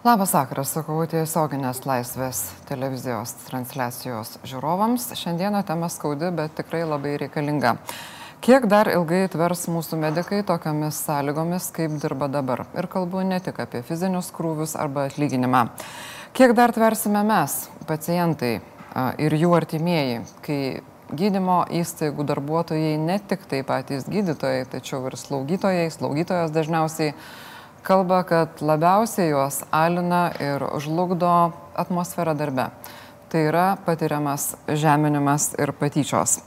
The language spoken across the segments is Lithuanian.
Labas vakaras, sakau tiesioginės laisvės televizijos transliacijos žiūrovams. Šiandieną tema skaudi, bet tikrai labai reikalinga. Kiek dar ilgai tvers mūsų medikai tokiamis sąlygomis, kaip dirba dabar? Ir kalbu ne tik apie fizinius krūvius arba atlyginimą. Kiek dar tversime mes, pacientai ir jų artimieji, kai gydymo įstaigų darbuotojai, ne tik tai patys gydytojai, tačiau ir slaugytojai, slaugytojos dažniausiai kalba, kad labiausiai juos alina ir žlugdo atmosfera darbe. Tai yra patiriamas žeminimas ir patyčios.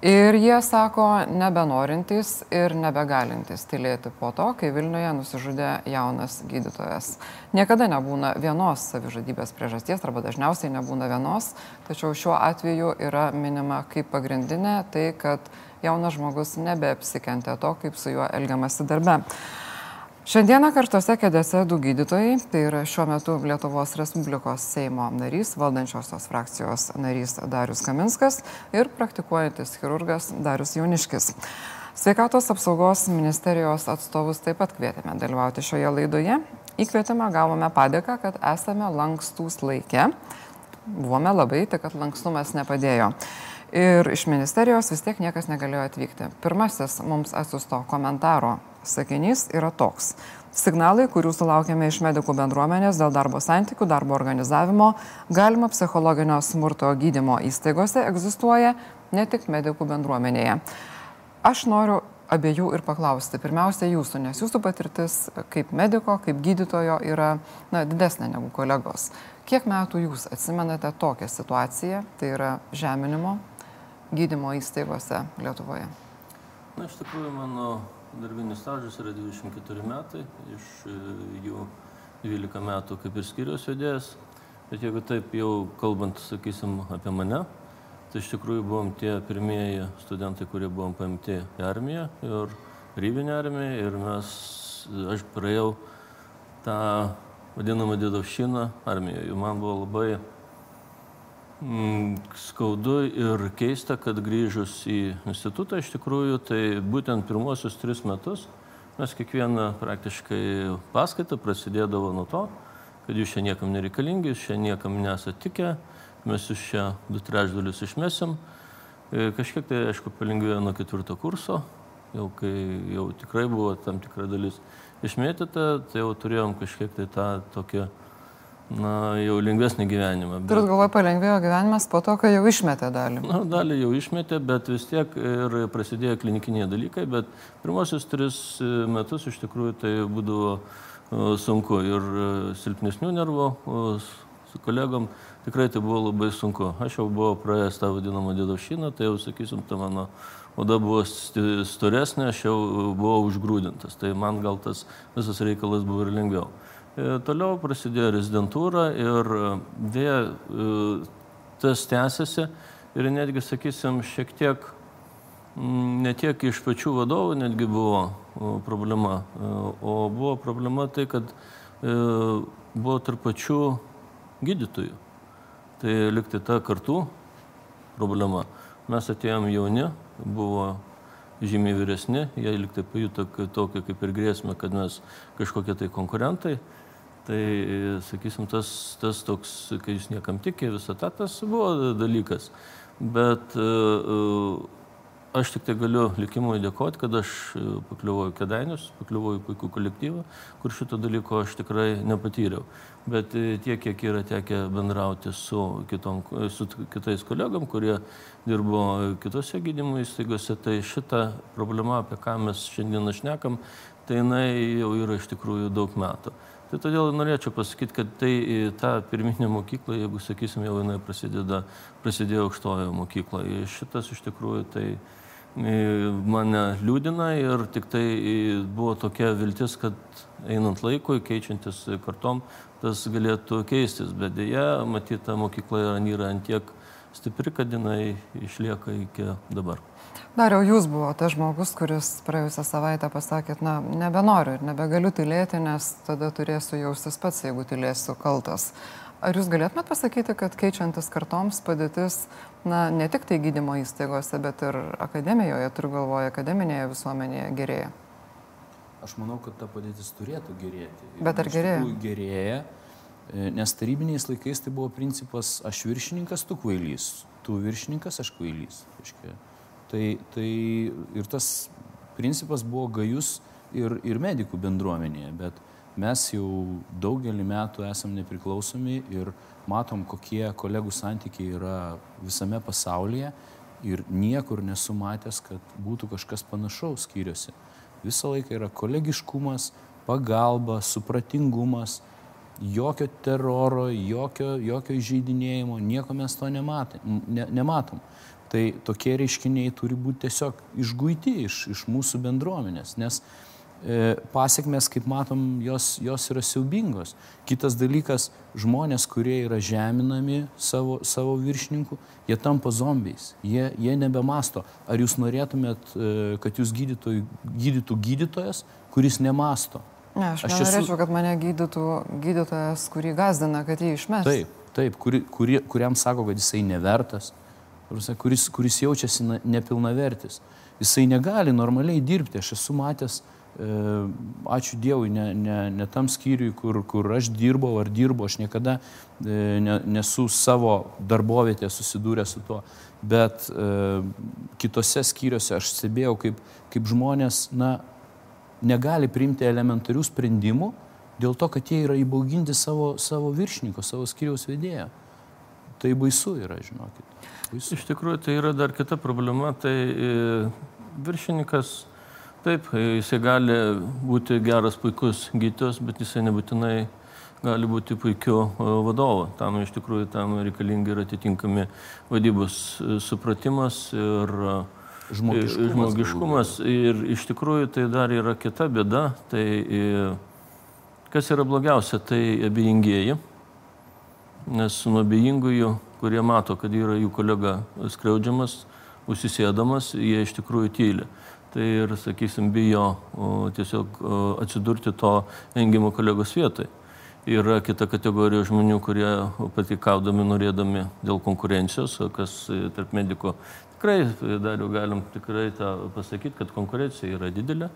Ir jie sako, nebenorintys ir nebegalintys tylėti po to, kai Vilniuje nusižudė jaunas gydytojas. Niekada nebūna vienos savižudybės priežasties, arba dažniausiai nebūna vienos, tačiau šiuo atveju yra minima kaip pagrindinė tai, kad jaunas žmogus nebeapsikentė to, kaip su juo elgiamasi darbe. Šiandieną kartuose kėdėse du gydytojai, tai yra šiuo metu Lietuvos Respublikos Seimo narys, valdančiosios frakcijos narys Darius Kaminskas ir praktikuojantis chirurgas Darius Jauniškis. Sveikatos apsaugos ministerijos atstovus taip pat kvietėme dalyvauti šioje laidoje. Įkvietimą gavome padėką, kad esame lankstus laikė. Buvome labai, tik kad lankstumas nepadėjo. Ir iš ministerijos vis tiek niekas negalėjo atvykti. Pirmasis mums atsiusto komentaro sakinys yra toks. Signalai, kurių sulaukėme iš medikų bendruomenės dėl darbo santykių, darbo organizavimo, galima psichologinio smurto gydymo įstaigose egzistuoja ne tik medikų bendruomenėje. Aš noriu abiejų ir paklausti. Pirmiausia, jūsų, nes jūsų patirtis kaip mediko, kaip gydytojo yra na, didesnė negu kolegos. Kiek metų jūs atsimenate tokią situaciją, tai yra žeminimo gydymo įstaigose Lietuvoje? Na, iš tikrųjų, mano darbinis stažas yra 24 metai, iš e, jų 12 metų kaip ir skyriaus vedėjas. Bet jeigu taip jau kalbant, sakysim, apie mane, tai iš tikrųjų buvom tie pirmieji studentai, kurie buvom paimti į armiją ir rybinę armiją ir mes, aš praėjau tą vadinamą dėdavšiną armijoje. Man buvo labai skaudu ir keista, kad grįžus į institutą iš tikrųjų, tai būtent pirmosius tris metus mes kiekvieną praktiškai paskaitą prasidėdavo nuo to, kad jūs čia niekam nereikalingi, jūs čia niekam nesate tikę, mes jūs čia du trečdalius išmesim. E, kažkiek tai, aišku, palengvėjo nuo ketvirto kurso, jau kai jau tikrai buvo tam tikra dalis išmėtyta, tai jau turėjom kažkiek tai tą tokią na, jau lengvesnį gyvenimą. Bet... Turit galvoje, palengvėjo gyvenimas po to, kai jau išmetė dalį? Na, dalį jau išmetė, bet vis tiek ir prasidėjo klinikiniai dalykai, bet pirmosius tris metus iš tikrųjų tai būdavo sunku ir e, silpnesnių nervų su kolegom tikrai tai buvo labai sunku. Aš jau buvau praėjęs tą vadinamą dėdošiną, tai jau sakysim, ta mano oda buvo storesnė, aš jau buvau užgrūdintas, tai man gal tas visas reikalas buvo ir lengviau. E, toliau prasidėjo rezidentūra ir e, dėja e, tas tęsiasi ir netgi, sakysim, šiek tiek ne tiek iš pačių vadovų netgi buvo problema, o buvo problema tai, kad buvo tarp pačių gydytojų. Tai liktai ta kartų problema. Mes atėjom jauni, buvo žymiai vyresni, jie liktai pajuto tokią kaip ir grėsmę, kad mes kažkokie tai konkurentai. Tai, sakysim, tas, tas toks, kai jūs niekam tikė, visą tą, tas buvo dalykas. Bet uh, aš tik tai galiu likimui dėkoti, kad aš pakliuvau į Kedainius, pakliuvau į puikų kolektyvą, kur šito dalyko aš tikrai nepatyriau. Bet tiek, kiek yra tekę bendrauti su, kitom, su kitais kolegom, kurie dirbo kitose gydymo įstaigose, tai šita problema, apie ką mes šiandien šnekam, tai jinai jau yra iš tikrųjų daug metų. Tai todėl norėčiau pasakyti, kad tai ta pirminė mokykla, jeigu sakysim, jau jinai prasideda, prasidėjo aukštojo mokykloje. Šitas iš tikrųjų tai mane liūdina ir tik tai buvo tokia viltis, kad einant laikui, keičiantis kartom, tas galėtų keistis. Bet dėja, matyta mokykla yra ant tiek stipri, kad jinai išlieka iki dabar. Dariau, jūs buvote tas žmogus, kuris praėjusią savaitę pasakėt, na, nebenoriu ir nebegaliu tylėti, nes tada turėsiu jaustis pats, jeigu tylėsiu kaltas. Ar jūs galėtumėt pasakyti, kad keičiantis kartoms padėtis, na, ne tik tai gydymo įstaigose, bet ir akademijoje, turiu galvoje, akademinėje visuomenėje gerėja? Aš manau, kad ta padėtis turėtų gerėti. Bet ar gerėja? Gerėja, e, nes tarybiniais laikais tai buvo principas aš viršininkas, tu kvailys, tu viršininkas, aš kvailys. Aiškia. Tai, tai ir tas principas buvo gajus ir, ir medikų bendruomenėje, bet mes jau daugelį metų esam nepriklausomi ir matom, kokie kolegų santykiai yra visame pasaulyje ir niekur nesu matęs, kad būtų kažkas panašaus skyriuose visą laiką yra kolegiškumas, pagalba, supratingumas, jokio teroro, jokio, jokio įžeidinėjimo, nieko mes to nematom. Ne, nematom. Tai tokie reiškiniai turi būti tiesiog išguiti iš, iš mūsų bendruomenės, nes E, pasiekmes, kaip matom, jos, jos yra siaubingos. Kitas dalykas, žmonės, kurie yra žeminami savo, savo viršininkų, jie tampa zombiais, jie, jie nebemasto. Ar jūs norėtumėt, e, kad jūs gydytų gydytojas, kuris nemasto? Ne, aš, aš nenorėčiau, esu... kad mane gydytų gydytojas, kurį gazdina, kad jį išmes. Taip, taip, kuri, kuri, kuriam sako, kad jisai nevertas, kuris, kuris jaučiasi nepilnavertis. Jisai negali normaliai dirbti. Aš esu matęs E, ačiū Dievui, ne, ne, ne tam skyriui, kur, kur aš dirbau ar dirbu, aš niekada e, ne, nesu savo darbovietė susidūręs su tuo, bet e, kitose skyriuose aš stebėjau, kaip, kaip žmonės na, negali priimti elementarių sprendimų dėl to, kad jie yra įbauginti savo, savo viršininko, savo skyriaus vedėją. Tai baisu yra, žinokit. Baisu. Iš tikrųjų, tai yra dar kita problema, tai viršininkas Taip, jisai gali būti geras, puikus gydytojas, bet jisai nebūtinai gali būti puikiu e, vadovu. Tam iš tikrųjų tam reikalingi ir atitinkami vadybos e, supratimas ir e, žmogiškumas. žmogiškumas. Ir iš tikrųjų tai dar yra kita bėda. Tai kas yra blogiausia, tai abejingieji. Nes nuo abejingųjų, kurie mato, kad yra jų kolega skriaudžiamas, užsisėdamas, jie iš tikrųjų tyli tai ir, sakysim, bijo tiesiog atsidurti to engimo kolegos vietai. Yra kita kategorija žmonių, kurie patikaudami, norėdami dėl konkurencijos, kas e, tarp mediko tikrai, e, dar jau galim tikrai pasakyti, kad konkurencija yra didelė.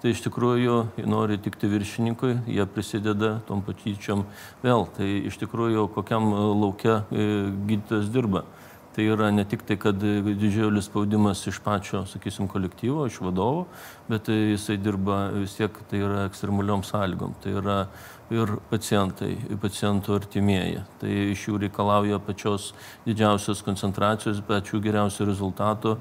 Tai iš tikrųjų nori tikti viršininkui, jie prisideda tom patyčiom vėl. Tai iš tikrųjų kokiam laukia e, gydytojas dirba. Tai yra ne tik tai, kad didžiulis spaudimas iš pačio, sakysim, kolektyvo, iš vadovo, bet jisai dirba vis tiek, tai yra ekstremaliom sąlygom. Tai yra ir pacientai, ir pacientų artimieji. Tai iš jų reikalauja pačios didžiausios koncentracijos, pačių geriausių rezultatų.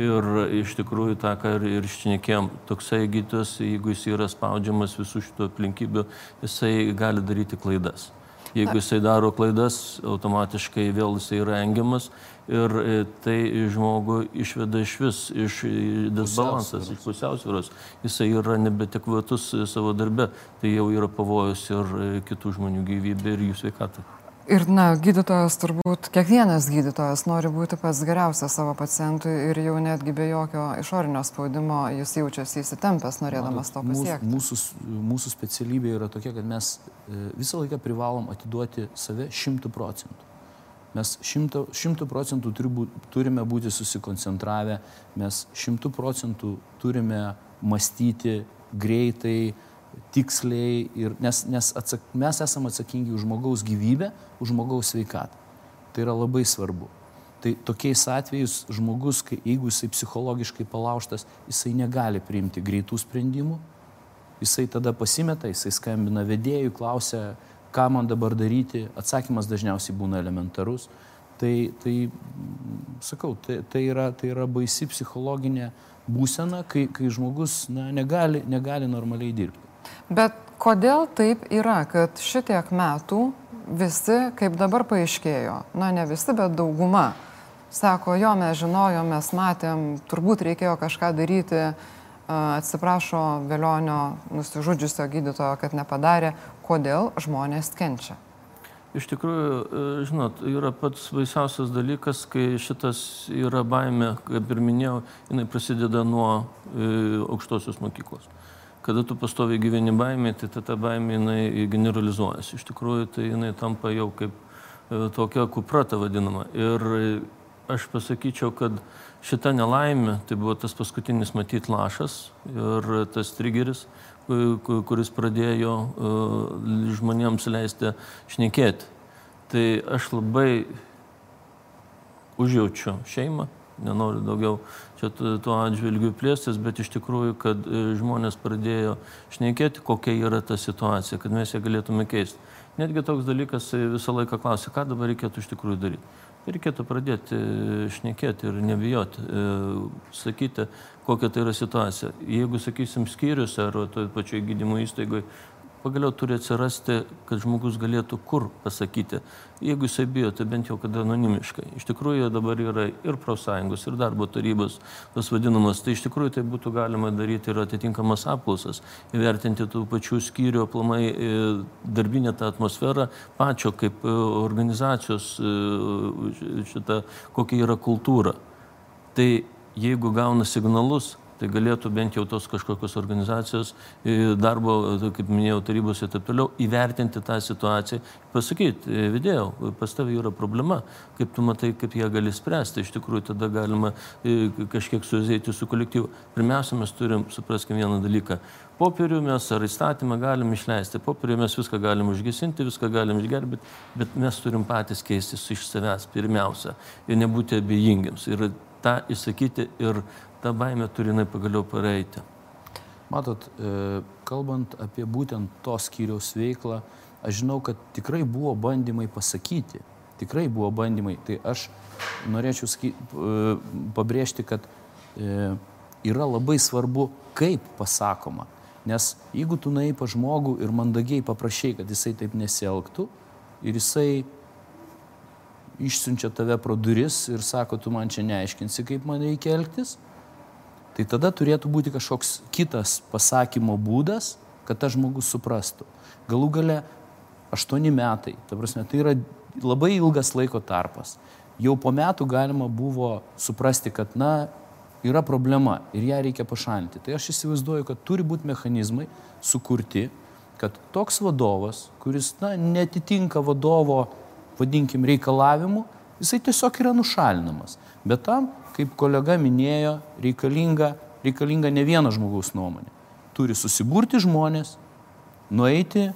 Ir iš tikrųjų tą, ką ir, ir šnekėm, toksai gydytojas, jeigu jis yra spaudžiamas visų šitų aplinkybių, jisai gali daryti klaidas. Jeigu jisai daro klaidas, automatiškai vėl jisai yra engiamas ir e, tai žmogų išveda iš vis, iš e, disbalansas, iš pusiausvėros. Jisai yra nebetekvatus savo darbe, tai jau yra pavojus ir e, kitų žmonių gyvybė ir jų sveikatai. Ir, na, gydytojas turbūt, kiekvienas gydytojas nori būti pats geriausias savo pacientui ir jau netgi be jokio išorinio spaudimo jis jaučiasi įsitempęs, norėdamas to pasiekti. Mūsų, mūsų specialybė yra tokia, kad mes e, visą laiką privalom atiduoti save šimtų procentų. Mes šimtų, procentų turime būti susikoncentravę, mes šimtų procentų turime mąstyti greitai, tiksliai, ir, nes, nes atsak, mes esame atsakingi už žmogaus gyvybę, už žmogaus sveikatą. Tai yra labai svarbu. Tai tokiais atvejais žmogus, kai, jeigu jisai psichologiškai palauštas, jisai negali priimti greitų sprendimų, jisai tada pasimeta, jisai skambina vedėjui, klausia, ką man dabar daryti, atsakymas dažniausiai būna elementarus. Tai, tai sakau, tai, tai, yra, tai yra baisi psichologinė būsena, kai, kai žmogus na, negali, negali normaliai dirbti. Bet kodėl taip yra, kad šitiek metų visi, kaip dabar paaiškėjo, na ne visi, bet dauguma, sako, jo mes žinojom, mes matėm, turbūt reikėjo kažką daryti, atsiprašo Velionio nusižudžiusio gydytojo, kad nepadarė, kodėl žmonės kenčia. Iš tikrųjų, e, žinot, yra pats baisiausias dalykas, kai šitas yra baime, kaip ir minėjau, jinai prasideda nuo e, aukštosios mokyklos kada tu pastoviai gyveni baimė, tai ta, ta baimė jinai generalizuojasi. Iš tikrųjų, tai jinai tampa jau kaip e, tokia kuprata vadinama. Ir aš pasakyčiau, kad šita nelaimė, tai buvo tas paskutinis matyt lašas ir tas trigeris, kuris pradėjo žmonėms leisti šnekėti. Tai aš labai užjaučiu šeimą, nenoriu daugiau čia tuo atžvilgiu plėstis, bet iš tikrųjų, kad e, žmonės pradėjo šnekėti, kokia yra ta situacija, kad mes ją galėtume keisti. Netgi toks dalykas e, visą laiką klausia, ką dabar reikėtų iš tikrųjų daryti. Reikėtų pradėti e, šnekėti ir nebijoti, sakyti, kokia tai yra situacija. Jeigu, sakysim, skyrius ar toje pačioje gydymo įstaigoje pagaliau turi atsirasti, kad žmogus galėtų kur pasakyti. Jeigu jisai bijo, tai bent jau kad anonimiškai. Iš tikrųjų dabar yra ir profsąjungos, ir darbo tarybos, tas vadinamas, tai iš tikrųjų tai būtų galima daryti ir atitinkamas apklausas, įvertinti tų pačių skyrių, aplamai e, darbinę tą atmosferą, pačio kaip e, organizacijos e, šitą, kokia yra kultūra. Tai jeigu gauna signalus, tai galėtų bent jau tos kažkokios organizacijos darbo, kaip minėjau, tarybos ir taip toliau, įvertinti tą situaciją, pasakyti, vidėjau, pas tavai yra problema, kaip tu matai, kaip ją gali spręsti, iš tikrųjų tada galima kažkiek suėti su kolektyvu. Pirmiausia, mes turim, supraskime vieną dalyką, popierių mes ar įstatymą galim išleisti, popierių mes viską galim užgesinti, viską galim išgerbėti, bet mes turim patys keistis iš savęs pirmiausia ir nebūti abejingiams. Ir tą įsakyti ir ta baime turi jinai pagaliau pareiti. Matot, e, kalbant apie būtent to skyriaus veiklą, aš žinau, kad tikrai buvo bandymai pasakyti, tikrai buvo bandymai. Tai aš norėčiau sky, e, pabrėžti, kad e, yra labai svarbu, kaip pasakoma. Nes jeigu tu naip pa žmogų ir mandagiai paprašai, kad jisai taip nesielgtų ir jisai išsiunčia tave pro duris ir sako, tu man čia neaiškinsi, kaip man reikia elgtis, tai tada turėtų būti kažkoks kitas pasakymo būdas, kad tas žmogus suprastų. Galų gale aštuoni metai, ta prasme, tai yra labai ilgas laiko tarpas. Jau po metų galima buvo suprasti, kad, na, yra problema ir ją reikia pašalinti. Tai aš įsivaizduoju, kad turi būti mechanizmai sukurti, kad toks vadovas, kuris, na, netitinka vadovo, vadinkim, reikalavimų, jisai tiesiog yra nušalinamas. Bet tam kaip kolega minėjo, reikalinga, reikalinga ne vieno žmogaus nuomonė. Turi susiburti žmonės, nueiti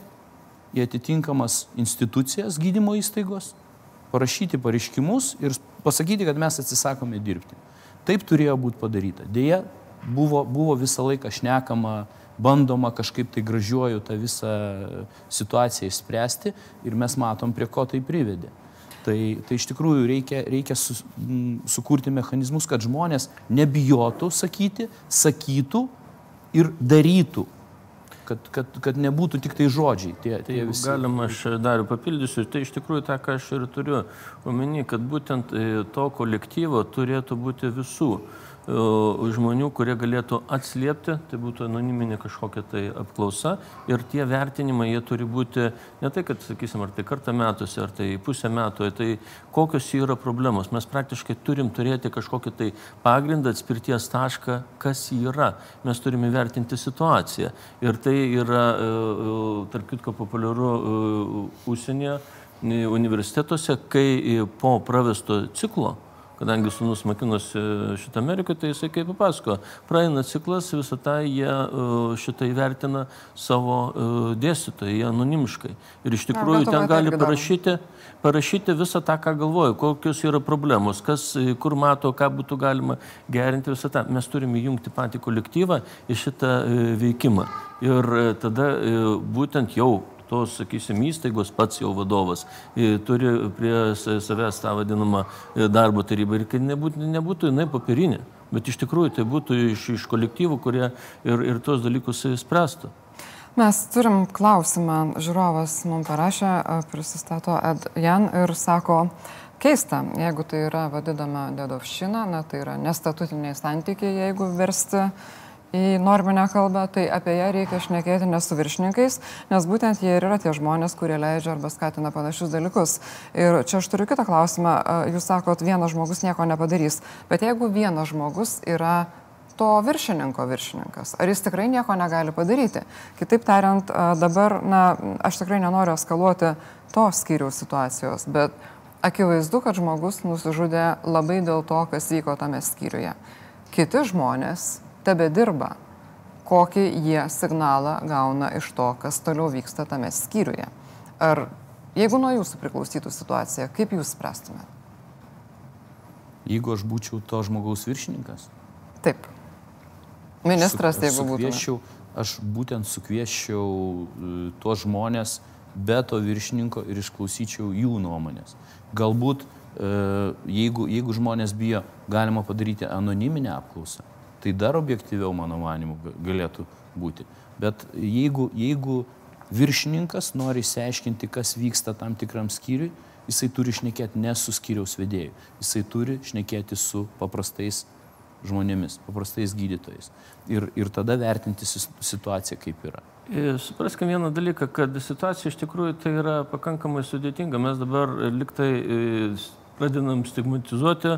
į atitinkamas institucijas gydymo įstaigos, parašyti pareiškimus ir pasakyti, kad mes atsisakome dirbti. Taip turėjo būti padaryta. Deja, buvo, buvo visą laiką šnekama, bandoma kažkaip tai gražiuoju tą visą situaciją išspręsti ir mes matom, prie ko tai privedė. Tai, tai iš tikrųjų reikia, reikia su, m, sukurti mechanizmus, kad žmonės nebijotų sakyti, sakytų ir darytų. Kad, kad, kad nebūtų tik tai žodžiai. Tie, tie visi... Galima aš dar papildysiu. Tai iš tikrųjų tą, ką aš ir turiu omeny, kad būtent e, to kolektyvo turėtų būti visų žmonių, kurie galėtų atsliepti, tai būtų anoniminė kažkokia tai apklausa ir tie vertinimai, jie turi būti ne tai, kad, sakysim, ar tai kartą metuose, ar tai pusę metų, tai kokios yra problemos. Mes praktiškai turim turėti kažkokį tai pagrindą, atspirties tašką, kas yra. Mes turime vertinti situaciją. Ir tai yra, tarp kitko, populiaru užsienyje universitetuose, kai po pravesto ciklo kadangi sunus mokinosi šitą Amerikoje, tai jisai kaip papasako, praeina ciklas, visą tą jie e, šitą įvertina savo e, dėstytojai, anonimiškai. Ir iš tikrųjų Na, ten gali parašyti, parašyti visą tą, ką galvoja, kokios yra problemos, kas, e, kur mato, ką būtų galima gerinti visą tą. Mes turime įjungti patį kolektyvą į šitą veikimą. Ir tada būtent jau tos, sakysim, įstaigos pats jau vadovas turi prie savęs tą vadinamą e, darbo tarybą ir kad nebūtų, nebūtų jinai popierinė, bet iš tikrųjų tai būtų iš, iš kolektyvų, kurie ir, ir tuos dalykus spręstų. Mes turim klausimą, žiūrovas mums parašė, prisistato Ed Jan ir sako, keista, jeigu tai yra vadinama dedovšina, na tai yra nestatutiniai santykiai, jeigu versti į norminę kalbą, tai apie ją reikia šnekėti ne su viršininkais, nes būtent jie ir yra tie žmonės, kurie leidžia arba skatina panašius dalykus. Ir čia aš turiu kitą klausimą. Jūs sakot, vienas žmogus nieko nepadarys, bet jeigu vienas žmogus yra to viršininko viršininkas. Ar jis tikrai nieko negali padaryti? Kitaip tariant, dabar, na, aš tikrai nenoriu eskaluoti to skyriaus situacijos, bet akivaizdu, kad žmogus nusižudė labai dėl to, kas vyko tame skyriuje. Kiti žmonės tebe dirba. kokį jie signalą gauna iš to, kas toliau vyksta tame skyriuje. Ar jeigu nuo jūsų priklausytų situacija, kaip jūs spręstumėte? Jeigu aš būčiau to žmogaus viršininkas? Taip. Ministras, su, jeigu būtų. Aš būtent sukvieščiau e, tuos žmonės be to viršininko ir išklausyčiau jų nuomonės. Galbūt, e, jeigu, jeigu žmonės bijo, galima padaryti anoniminę apklausą. Tai dar objektyviau, mano manimu, galėtų būti. Bet jeigu, jeigu viršininkas nori išsiaiškinti, kas vyksta tam tikram skyriui, jisai turi šnekėti ne su skyriaus vedėju, jisai turi šnekėti su paprastais žmonėmis, paprastais gydytojais. Ir, ir tada vertinti situaciją, kaip yra. Supraskime vieną dalyką, kad situacija iš tikrųjų tai yra pakankamai sudėtinga. Mes dabar liktai e, pradedam stigmatizuoti,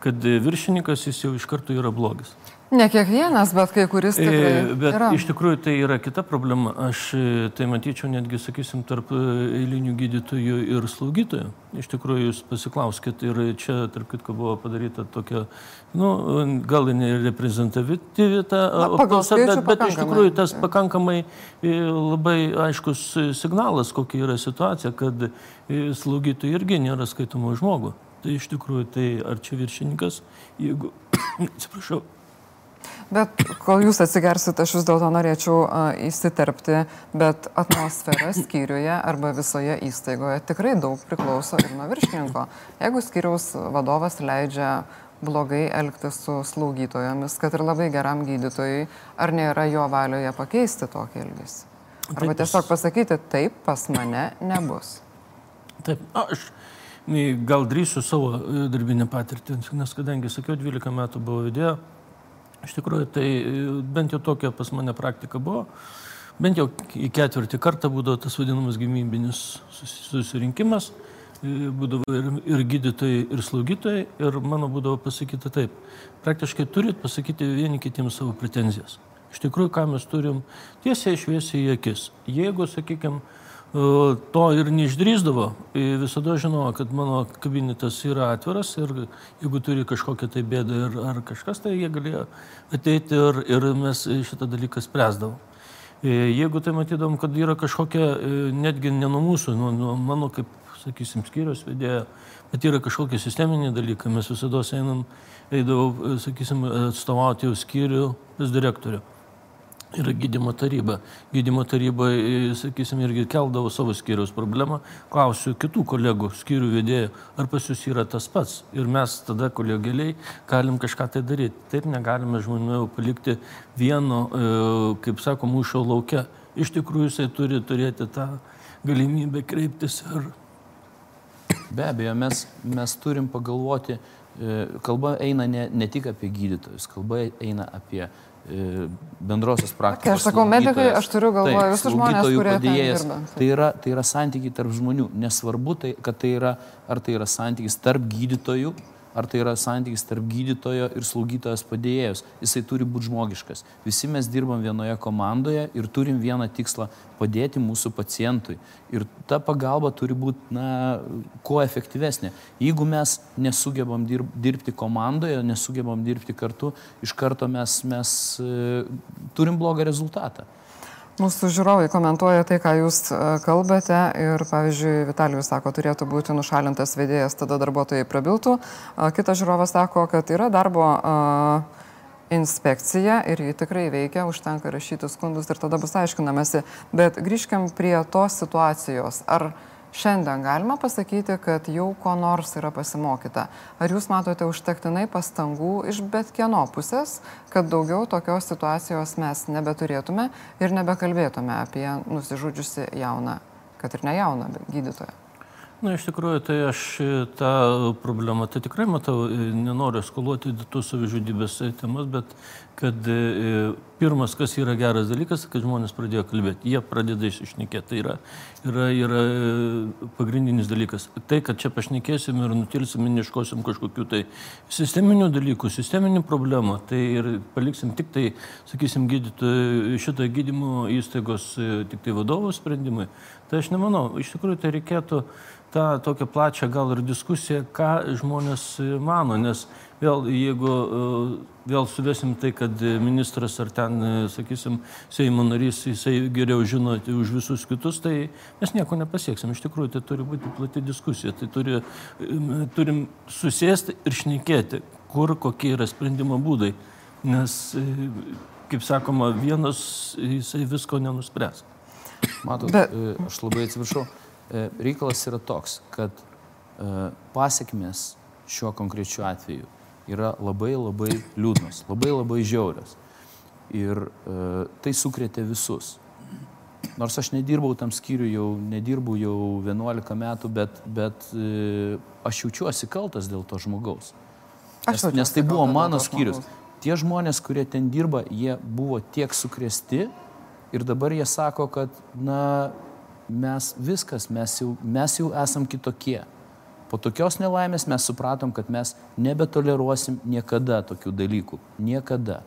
kad viršininkas jis jau iš karto yra blogis. Ne kiekvienas, bet kai kuris e, tikrai. Bet yra. iš tikrųjų tai yra kita problema. Aš e, tai matyčiau netgi, sakysim, tarp e, eilinių gydytojų ir slaugytojų. Iš tikrųjų, jūs pasiklauskit ir čia, tarp kitko, buvo padaryta tokia, nu, gal ne reprezentatyvi ta apklausa, bet, bet iš tikrųjų tas pakankamai labai aiškus signalas, kokia yra situacija, kad slaugytojai irgi nėra skaitomo žmogų. Tai iš tikrųjų, tai ar čia viršininkas, jeigu, atsiprašau, Bet kol jūs atsigersit, aš vis dėlto norėčiau uh, įsiterpti, bet atmosfera skyriuje arba visoje įstaigoje tikrai daug priklauso ir nuo viršininko. Jeigu skyriaus vadovas leidžia blogai elgtis su slaugytojomis, kad ir labai geram gydytojui, ar nėra jo valioje pakeisti tokį elgesį? Arba tiesiog pasakyti, taip, pas mane nebus. Taip, aš gal drįsiu savo e, darbinę patirtį, nes kadangi sakiau, 12 metų buvo vedėjo Iš tikrųjų, tai e, bent jau tokia pas mane praktika buvo. Bent jau į ketvirtį kartą būdavo tas vadinamas gyvybinis susirinkimas, e, būdavo ir, ir gydytojai, ir slaugytojai, ir mano būdavo pasakyta taip. Praktiškai turit pasakyti vieni kitiems savo pretenzijas. Iš tikrųjų, ką mes turim tiesiai išviesiai į akis. Jeigu, sakykime, to ir neišdrįsdavo. Visada žinojo, kad mano kabinetas yra atviras ir jeigu turi kažkokią tai bėdą ir, ar kažkas, tai jie galėjo ateiti ir, ir mes šitą dalyką spręsdavom. Jeigu tai matydom, kad yra kažkokia, netgi ne nuo mūsų, nuo, nuo mano, kaip, sakysim, skyrius vedėjo, bet yra kažkokie sisteminiai dalykai, mes visada einam, eidavau, sakysim, atstovauti jau skyrių pas direktorių yra gydymo taryba. Gydymo taryba, e, sakysim, irgi keldavo savo skyriaus problemą. Klausiu kitų kolegų, skyrių vedėjų, ar pas jūs yra tas pats. Ir mes tada kolegėliai galim kažką tai daryti. Taip negalime žmonių palikti vieno, e, kaip sako, mūšio laukia. Iš tikrųjų, jisai turi turėti tą galimybę kreiptis ir... Be abejo, mes, mes turim pagalvoti, kalba eina ne, ne tik apie gydytojus, kalba eina apie E, bendrosios praktikos. Kai aš sakau medikai, aš turiu galvoje visus žmonės, kurie dirba. Tai yra, tai yra santykiai tarp žmonių. Nesvarbu, tai, kad tai yra, ar tai yra santykis tarp gydytojų, ar tai yra santykis tarp gydytojo ir slaugytojos padėjėjos. Jisai turi būti žmogiškas. Visi mes dirbam vienoje komandoje ir turim vieną tikslą - padėti mūsų pacientui. Ir ta pagalba turi būti, na, kuo efektyvesnė. Jeigu mes nesugebam dirbti komandoje, nesugebam dirbti kartu, iš karto mes, mes e, turim blogą rezultatą. Mūsų žiūrovai komentuoja tai, ką jūs e, kalbate ir, pavyzdžiui, Vitalijus sako, turėtų būti nušalintas vedėjas, tada darbuotojai prabiltų. Kitas žiūrovas sako, kad yra darbo inspekcija ir ji tikrai veikia, užtenka rašyti skundus ir tada bus aiškinamasi. Bet grįžkim prie tos situacijos. Ar Šiandien galima pasakyti, kad jau ko nors yra pasimokyta. Ar jūs matote užtektinai pastangų iš bet kieno pusės, kad daugiau tokios situacijos mes nebeturėtume ir nebekalbėtume apie nusižudžiusi jauną, kad ir ne jauną, gydytoją? Na, iš tikrųjų, tai aš tą problemą tai tikrai matau, nenoriu skoluoti tų savižudybės temas, bet kad e, pirmas, kas yra geras dalykas, kad žmonės pradėjo kalbėti, jie pradeda išnekėti. Tai yra, yra, yra e, pagrindinis dalykas. Tai, kad čia pašnekėsim ir nutilsim ir neškosim kažkokių tai sisteminių dalykų, sisteminių problemų, tai ir paliksim tik tai, sakysim, gydytojų, šitą gydymo įstaigos e, tik tai vadovų sprendimai. Tai aš nemanau, iš tikrųjų tai reikėtų tą tokią plačią gal ir diskusiją, ką žmonės mano, nes vėl jeigu vėl suvesim tai, kad ministras ar ten, sakysim, Seimo narys, jisai geriau žino už visus kitus, tai mes nieko nepasieksim. Iš tikrųjų, tai turi būti plati diskusija, tai turi, turim susėsti ir šnekėti, kur kokie yra sprendimo būdai. Nes, kaip sakoma, vienas jisai visko nenuspręs. Matot, Bet... E, aš labai atsiprašau, e, reikalas yra toks, kad e, pasiekmes šiuo konkrečiu atveju yra labai labai liūdnos, labai labai žiaurios. Ir tai sukrėtė visus. Nors aš nedirbau tam skyriu, jau nedirbu jau 11 metų, bet, bet aš jaučiuosi kaltas dėl to žmogaus. Nes, nes tai buvo mano skyrius. Tie žmonės, kurie ten dirba, jie buvo tiek sukrėsti ir dabar jie sako, kad, na, mes viskas, mes jau, mes jau esam kitokie. Po tokios nelaimės mes supratom, kad mes nebetoleruosim niekada tokių dalykų. Niekada.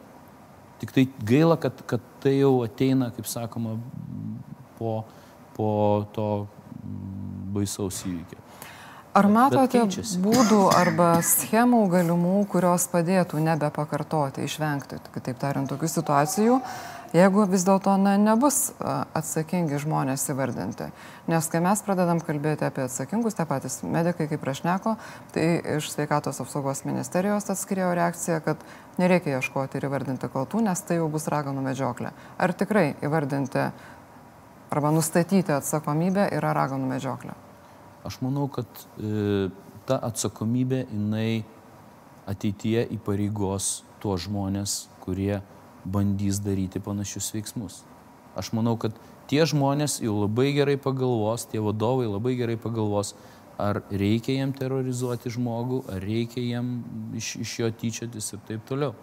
Tik tai gaila, kad, kad tai jau ateina, kaip sakoma, po, po to baisaus įvykio. Ar matote būdų arba schemų galimų, kurios padėtų nebepakartoti, išvengti, kitaip tariant, tokių situacijų, jeigu vis dėlto na, nebus atsakingi žmonės įvardinti. Nes kai mes pradedam kalbėti apie atsakingus, tie patys medikai, kaip prašneko, tai iš sveikatos apsaugos ministerijos atskirėjo reakcija, kad nereikia ieškoti ir įvardinti kaltų, nes tai jau bus raganų medžioklė. Ar tikrai įvardinti arba nustatyti atsakomybę yra raganų medžioklė? Aš manau, kad e, ta atsakomybė jinai ateityje įpareigos tuos žmonės, kurie bandys daryti panašius veiksmus. Aš manau, kad tie žmonės jau labai gerai pagalvos, tie vadovai labai gerai pagalvos, ar reikia jam terrorizuoti žmogų, ar reikia jam iš, iš jo tyčiotis ir taip toliau.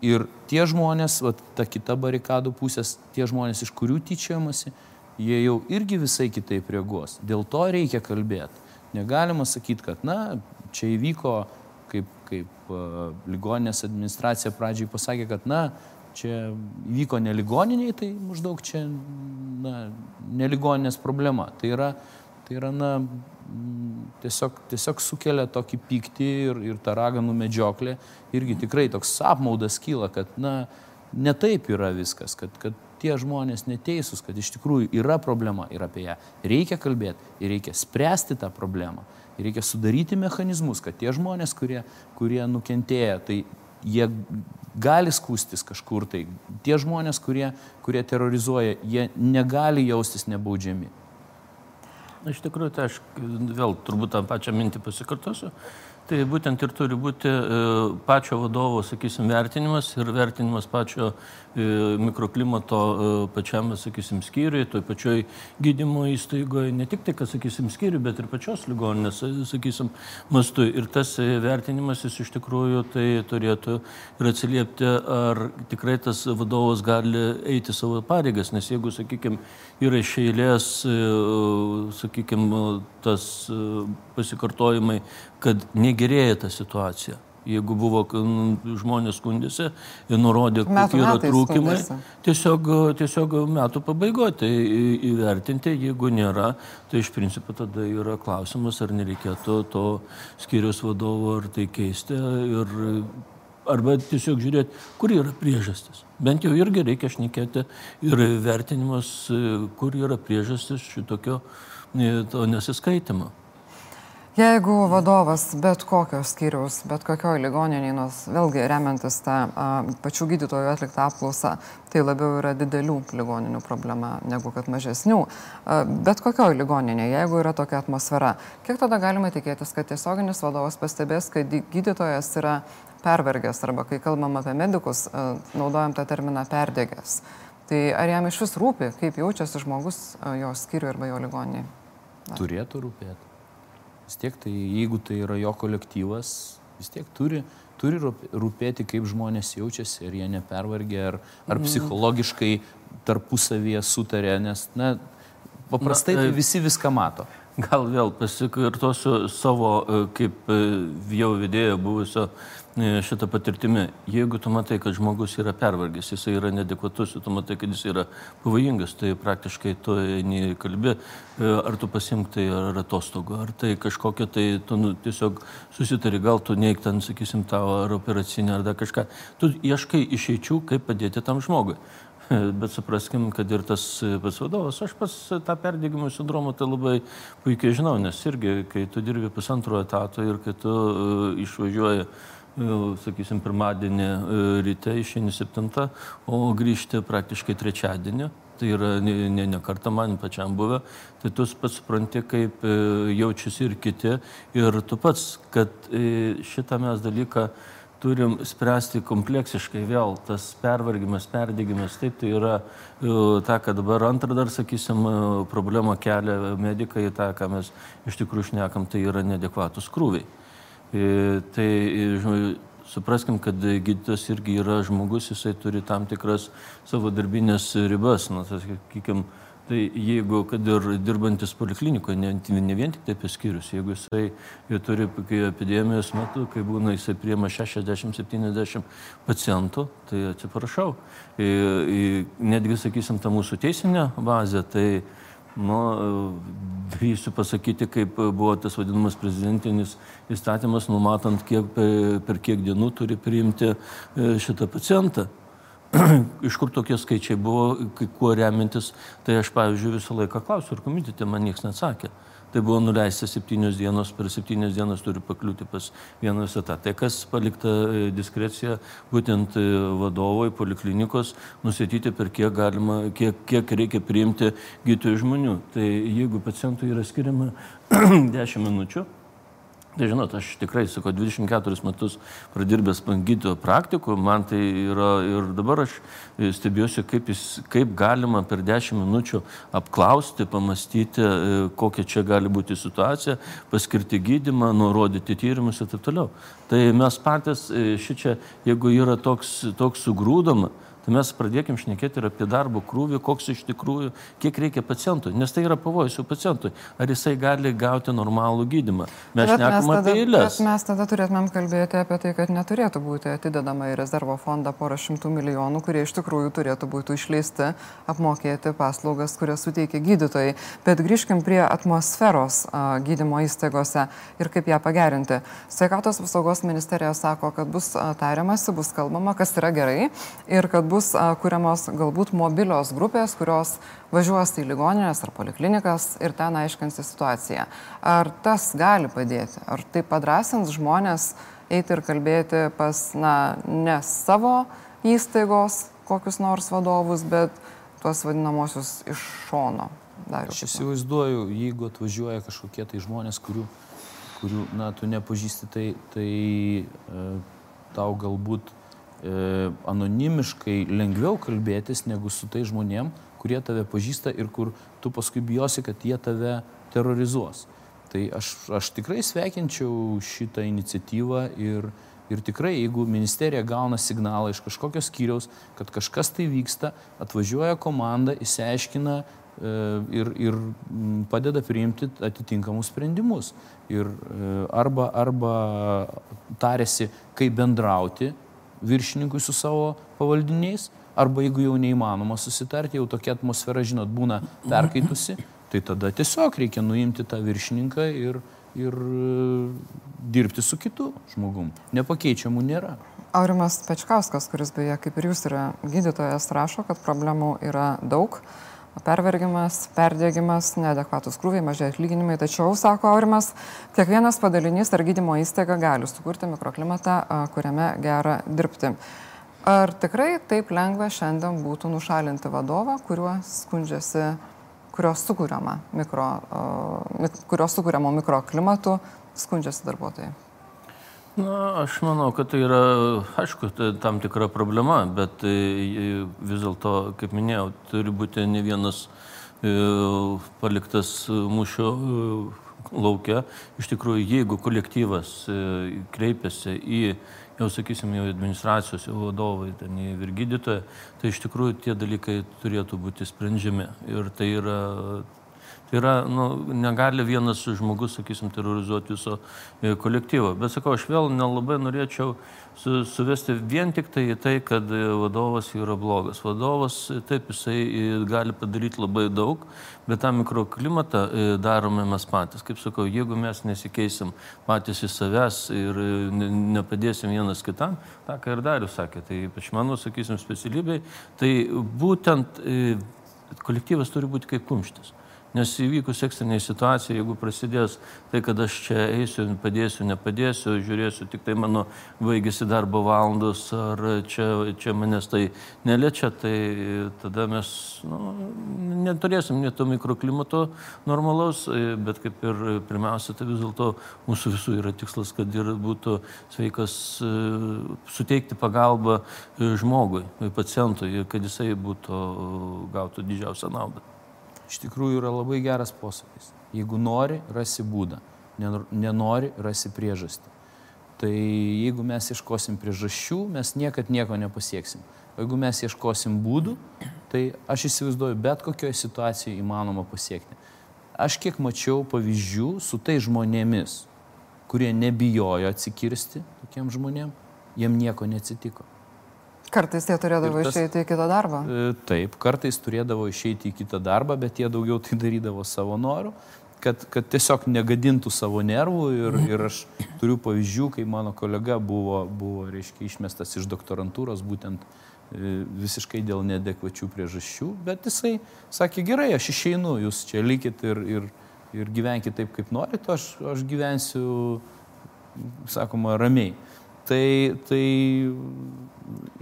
Ir tie žmonės, va, ta kita barikadų pusės, tie žmonės, iš kurių tyčiojamasi, jie jau irgi visai kitaip reaguos. Dėl to reikia kalbėti. Negalima sakyti, kad, na, čia įvyko, kaip, kaip uh, ligoninės administracija pradžiai pasakė, kad, na, čia įvyko neligoniniai, tai maždaug čia na, neligoninės problema. Tai yra, tai yra na, tiesiog, tiesiog sukelia tokį pyktį ir, ir tą raganų medžioklę. Irgi tikrai toks apmaudas kyla, kad na, ne taip yra viskas, kad, kad tie žmonės neteisūs, kad iš tikrųjų yra problema ir apie ją reikia kalbėti ir reikia spręsti tą problemą. Ir reikia sudaryti mechanizmus, kad tie žmonės, kurie, kurie nukentėję, tai jie gali skūstis kažkur tai. Tie žmonės, kurie, kurie terrorizuoja, jie negali jaustis nebaudžiami. Iš tikrųjų, tai aš vėl turbūt tą pačią mintį pasikartosiu. Tai būtent ir turi būti e, pačio vadovo, sakysim, vertinimas ir vertinimas pačio e, mikroklimato e, pačiam, sakysim, skyriui, toj pačioj gydymo įstaigoje, ne tik tai, kad, sakysim, skyriui, bet ir pačios ligoninės, sakysim, mastu. Ir tas vertinimas jis iš tikrųjų tai turėtų ir atsiliepti, ar tikrai tas vadovas gali eiti savo pareigas, nes jeigu, sakykim, yra iš eilės, sakykim, tas pasikartojimai, kad negerėja ta situacija. Jeigu buvo žmonės skundėsi ir nurodė, kokie yra trūkumai, tiesiog, tiesiog metų pabaigoje tai įvertinti, jeigu nėra, tai iš principo tada yra klausimas, ar nereikėtų to skiriaus vadovo ar tai keisti ir arba tiesiog žiūrėti, kur yra priežastis. Bent jau irgi reikia šnekėti ir vertinimas, kur yra priežastis šitokio nesiskaitimo. Jeigu vadovas bet kokios skyriaus, bet kokioj ligoninėje, nors vėlgi remiantis tą a, pačių gydytojų atliktą apklausą, tai labiau yra didelių ligoninių problema negu kad mažesnių. A, bet kokioj ligoninėje, jeigu yra tokia atmosfera, kiek tada galima tikėtis, kad tiesioginis vadovas pastebės, kad gydytojas yra pervergęs arba kai kalbam apie medikus, a, naudojam tą terminą perdėgęs. Tai ar jam iš vis rūpi, kaip jaučiasi žmogus jo skyriui arba jo ligoniniai? Turėtų rūpėti vis tiek tai jeigu tai yra jo kolektyvas, vis tiek turi, turi rūpėti, kaip žmonės jaučiasi, ar jie nepervargė, ar, ar mm. psichologiškai tarpusavyje sutarė, nes, na, paprastai na, tai visi viską mato. gal vėl pasikartosiu savo, e, kaip e, jau vedėjo buvusio E, šitą patirtimį. Jeigu tu matai, kad žmogus yra pervargęs, jisai yra nedekvatus, tu matai, kad jis yra pavojingas, tai praktiškai tu eini kalbi, e, ar tu pasimk tai ar atostogų, ar tai kažkokia, tai tu nu, tiesiog susitari, gal tu neik ten, sakysim, tavo ar operacinę, ar dar kažką. Tu ieškai išeičių, kaip padėti tam žmogui. Bet supraskim, kad ir tas pats vadovas, aš pas tą perdėgymo sindromą tai labai puikiai žinau, nes irgi, kai tu dirbi pusantro etato ir kai tu išvažiuoji sakysim, pirmadienį e, ryte išeini 7, o grįžti praktiškai trečiadienį. Tai yra ne, ne, ne kartą man pačiam buvę. Tai tu pats supranti, kaip e, jaučiasi ir kiti. Ir tu pats, kad e, šitą mes dalyką turim spręsti kompleksiškai vėl. Tas pervargimas, perdėgymas, taip, tai yra ta, kad dabar antrą dar, sakysim, problemą kelia medikai, tą, ką mes iš tikrųjų šnekam, tai yra nedekvatus krūviai. E, tai e, supraskim, kad gydytojas irgi yra žmogus, jisai turi tam tikras savo darbinės ribas. Na, sakykim, tai jeigu, kad ir dirbantis poliklinikoje, ne, ne vien tik tai apie skyrius, jeigu jisai turi epidemijos metu, kai būna jisai priema 60-70 pacientų, tai atsiprašau. Netgi, sakysim, ta mūsų teisinė bazė, tai Nu, drįsiu pasakyti, kaip buvo tas vadinamas prezidentinis įstatymas, numatant, kiek, per kiek dienų turi priimti e, šitą pacientą. Iš kur tokie skaičiai buvo, kuo remintis, tai aš, pavyzdžiui, visą laiką klausiu, ir komitete man niekas neatsakė tai buvo nuleista septynios dienos, per septynias dienas turi pakliūti pas vieną visatą. Tai kas palikta e, diskrecija būtent e, vadovui poliklinikos nustatyti, per kiek, galima, kiek, kiek reikia priimti gydytojų žmonių. Tai jeigu pacientui yra skiriama 10 minučių, žinot, aš tikrai, sakau, 24 metus pradirbęs gydytojo praktikų, man tai yra ir dabar aš stebiuosi, kaip, jis, kaip galima per 10 minučių apklausti, pamastyti, e, kokia čia gali būti situacija, paskirti gydimą, nurodyti tyrimus ir taip toliau. Tai mes patys e, šičia, jeigu yra toks, toks sugrūdama, tai mes pradėkim šnekėti ir apie darbo krūvį, koks iš tikrųjų, kiek reikia pacientui, nes tai yra pavojus jų pacientui. Ar jisai gali gauti normalų gydimą? Mes šnekam apie eilės. Mes tada turėtumėm kalbėti apie tai, kad neturėtų būti atidedama į rezervo fondą porą šimtų milijonų, kurie iš tikrųjų turėtų būti išleisti apmokėti paslaugas, kurias suteikia gydytojai. Bet grįžkim prie atmosferos a, gydymo įstaigose ir kaip ją pagerinti. Sveikatos apsaugos ministerija sako, kad bus tariamasi, bus kalbama, kas yra gerai ir kad bus kuriamos galbūt mobilios grupės, kurios važiuos į ligoninės ar poliklinikas ir ten aiškinsi situaciją. Ar tas gali padėti? Ar tai padrasins žmonės eiti ir kalbėti pas, na, ne savo įstaigos kokius nors vadovus, bet tuos vadinamosius iš šono? Dariu, Aš įsivaizduoju, jeigu atvažiuoja kažkokie tai žmonės, kurių, kurių na, tu nepažįsti, tai, tai e, tau galbūt anonimiškai lengviau kalbėtis negu su tai žmonėm, kurie tave pažįsta ir kur tu paskui bijosi, kad jie tave terrorizuos. Tai aš, aš tikrai sveikinčiau šitą iniciatyvą ir, ir tikrai, jeigu ministerija gauna signalą iš kažkokio skyriaus, kad kažkas tai vyksta, atvažiuoja komanda, įsiaiškina e, ir, ir padeda priimti atitinkamus sprendimus. Ir e, arba, arba tarėsi, kaip bendrauti viršininkui su savo pavaldiniais, arba jeigu jau neįmanoma susitarti, jau tokia atmosfera, žinot, būna perkaitusi, tai tada tiesiog reikia nuimti tą viršininką ir, ir e, dirbti su kitu žmogum. Nepakeičiamų nėra. Aurimas Pečkauskas, kuris beje kaip ir jūs yra gydytojas, rašo, kad problemų yra daug pervergimas, perdėgymas, neadekvatus krūviai, mažai atlyginimai. Tačiau, sako Aurimas, kiekvienas padalinys ar gydymo įstaiga gali sukurti mikroklimatą, kuriame gera dirbti. Ar tikrai taip lengva šiandien būtų nušalinti vadovą, kuriuo skundžiasi, kurio sukūriama mikro, kurio sukūriamo mikroklimatu skundžiasi darbuotojai? Na, aš manau, kad tai yra, aišku, tai tam tikra problema, bet e, vis dėlto, kaip minėjau, turi būti ne vienas e, paliktas mūšio e, laukia. Iš tikrųjų, jeigu kolektyvas kreipiasi į, jau sakysim, jau administracijos, jau vadovai, ten į virgydytoją, tai iš tikrųjų tie dalykai turėtų būti sprendžiami. Ir tai yra yra, nu, negali vienas žmogus, sakysim, terrorizuoti viso e, kolektyvo. Bet sakau, aš vėl nelabai norėčiau su, suvesti vien tik tai į tai, kad e, vadovas yra blogas. Vadovas, e, taip, jisai gali padaryti labai daug, bet tą mikroklimatą darome mes patys. Kaip sakau, jeigu mes nesikeisim patys į savęs ir nepadėsim vienas kitam, tą, ką ir Darius sakė, tai ypač mano, sakysim, specialybei, tai būtent kolektyvas turi būti kaip kumštis. Nes įvykus ekstriniai situacijai, jeigu prasidės tai, kad aš čia eisiu, padėsiu, nepadėsiu, žiūrėsiu, tik tai mano baigėsi darbo valandos, ar čia, čia manęs tai neliečia, tai tada mes nu, neturėsim net to mikroklimato normalaus, bet kaip ir pirmiausia, tai vis dėlto mūsų visų yra tikslas, kad ir būtų sveikas suteikti pagalbą žmogui, pacientui, kad jisai būtų gautų didžiausią naudą iš tikrųjų yra labai geras posakis. Jeigu nori, rasi būdą, nenori, rasi priežastį. Tai jeigu mes ieškosim priežasčių, mes niekad nieko nepasieksim. O jeigu mes ieškosim būdų, tai aš įsivaizduoju, bet kokioje situacijoje įmanoma pasiekti. Aš kiek mačiau pavyzdžių su tai žmonėmis, kurie nebijojo atsikirsti tokiem žmonėm, jiem nieko neatsitiko. Kartais jie turėdavo tas, išeiti į kitą darbą. E, taip, kartais turėdavo išeiti į kitą darbą, bet jie daugiau tai darydavo savo noru, kad, kad tiesiog negadintų savo nervų. Ir, ir aš turiu pavyzdžių, kai mano kolega buvo, buvo reiškia, išmestas iš doktorantūros būtent e, visiškai dėl nedekvačių priežasčių, bet jisai sakė, gerai, aš išeinu, jūs čia likit ir, ir, ir gyvenkite taip, kaip norite, aš, aš gyvensiu, sakoma, ramiai. Tai, tai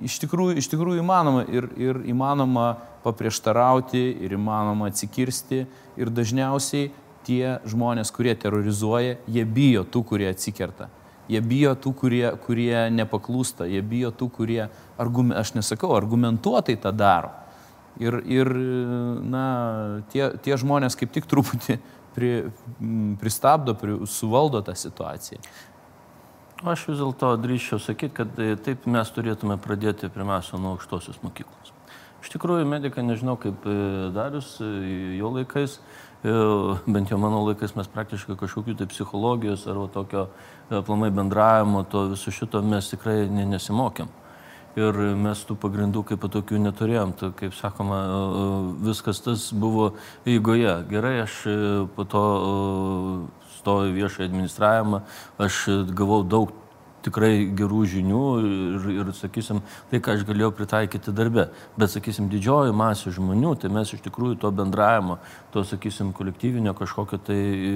iš tikrųjų, iš tikrųjų įmanoma ir, ir įmanoma paprieštarauti, ir įmanoma atsikirsti. Ir dažniausiai tie žmonės, kurie terrorizuoja, jie bijo tų, kurie atsikerta. Jie bijo tų, kurie, kurie nepaklūsta, jie bijo tų, kurie, argume, aš nesakau, argumentuotai tą daro. Ir, ir na, tie, tie žmonės kaip tik truputį pri, pristabdo, pri, suvaldo tą situaciją. Aš vis dėlto drįščiau sakyti, kad e, taip mes turėtume pradėti pirmiausia nuo aukštosios mokyklos. Iš tikrųjų, medikai, nežinau kaip e, Darius, e, jo laikais, bent jau mano laikais mes praktiškai kažkokių tai psichologijos ar tokio plamai bendravimo, to viso šito mes tikrai nesimokėm. Ir mes tų pagrindų kaip tokių neturėjom. Tai, kaip sakoma, viskas tas buvo eigoje. Gerai, aš po to stojo viešą administravimą, aš gavau daug tikrai gerų žinių ir, ir, sakysim, tai, ką aš galėjau pritaikyti darbe. Bet, sakysim, didžioji masė žmonių, tai mes iš tikrųjų to bendravimo, to, sakysim, kolektyvinio kažkokio tai e,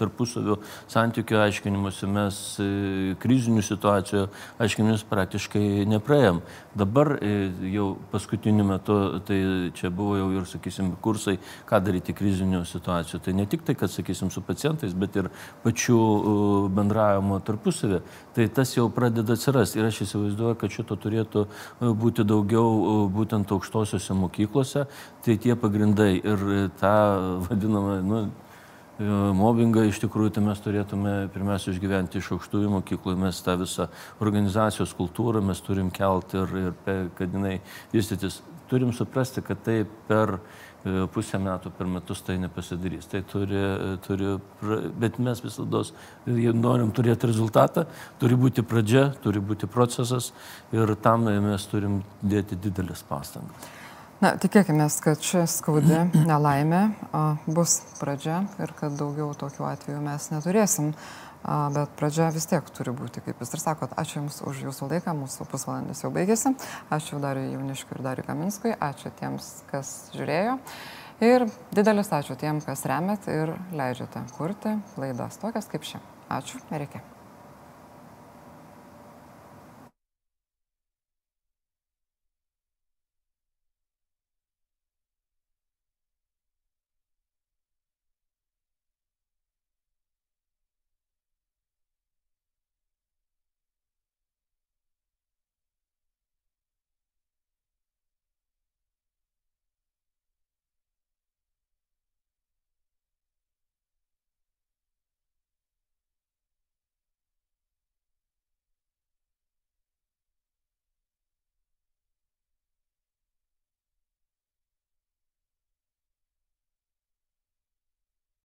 tarpusavio santykių aiškinimuose mes e, krizinių situacijų aiškinimus praktiškai nepraėjom. Dabar e, jau paskutiniu metu, tai čia buvo jau ir, sakysim, kursai, ką daryti krizinių situacijų. Tai ne tik tai, kad, sakysim, su pacientais, bet ir pačių bendravimo tarpusavį tai tas jau pradeda atsirasti. Ir aš įsivaizduoju, kad šito turėtų e, būti daugiau e, būtent aukštosiuose mokyklose, tai tie pagrindai ir tą vadinamą, nu, e, mobbingą iš tikrųjų tai mes turėtume pirmiausia išgyventi iš aukštųjų mokyklų, mes tą visą organizacijos kultūrą mes turim kelti ir, ir kad jinai vystytis. Turim suprasti, kad tai per pusę metų per metus tai nepasidarys. Tai turi, e, turi bet mes visada norim turėti rezultatą, turi būti pradžia, turi būti procesas ir tam mes turim dėti didelis pastangas. Na, tikėkime, kad ši skaudi nelaimė bus pradžia ir kad daugiau tokių atvejų mes neturėsim. Bet pradžia vis tiek turi būti, kaip jūs ir sakot. Ačiū Jums už Jūsų laiką, mūsų pusvalandis jau baigėsi. Ačiū Dariui Jauniškiui ir Dariui Kaminskui, ačiū tiems, kas žiūrėjo. Ir didelis ačiū tiem, kas remet ir leidžiate kurti laidas tokias kaip ši. Ačiū ir iki.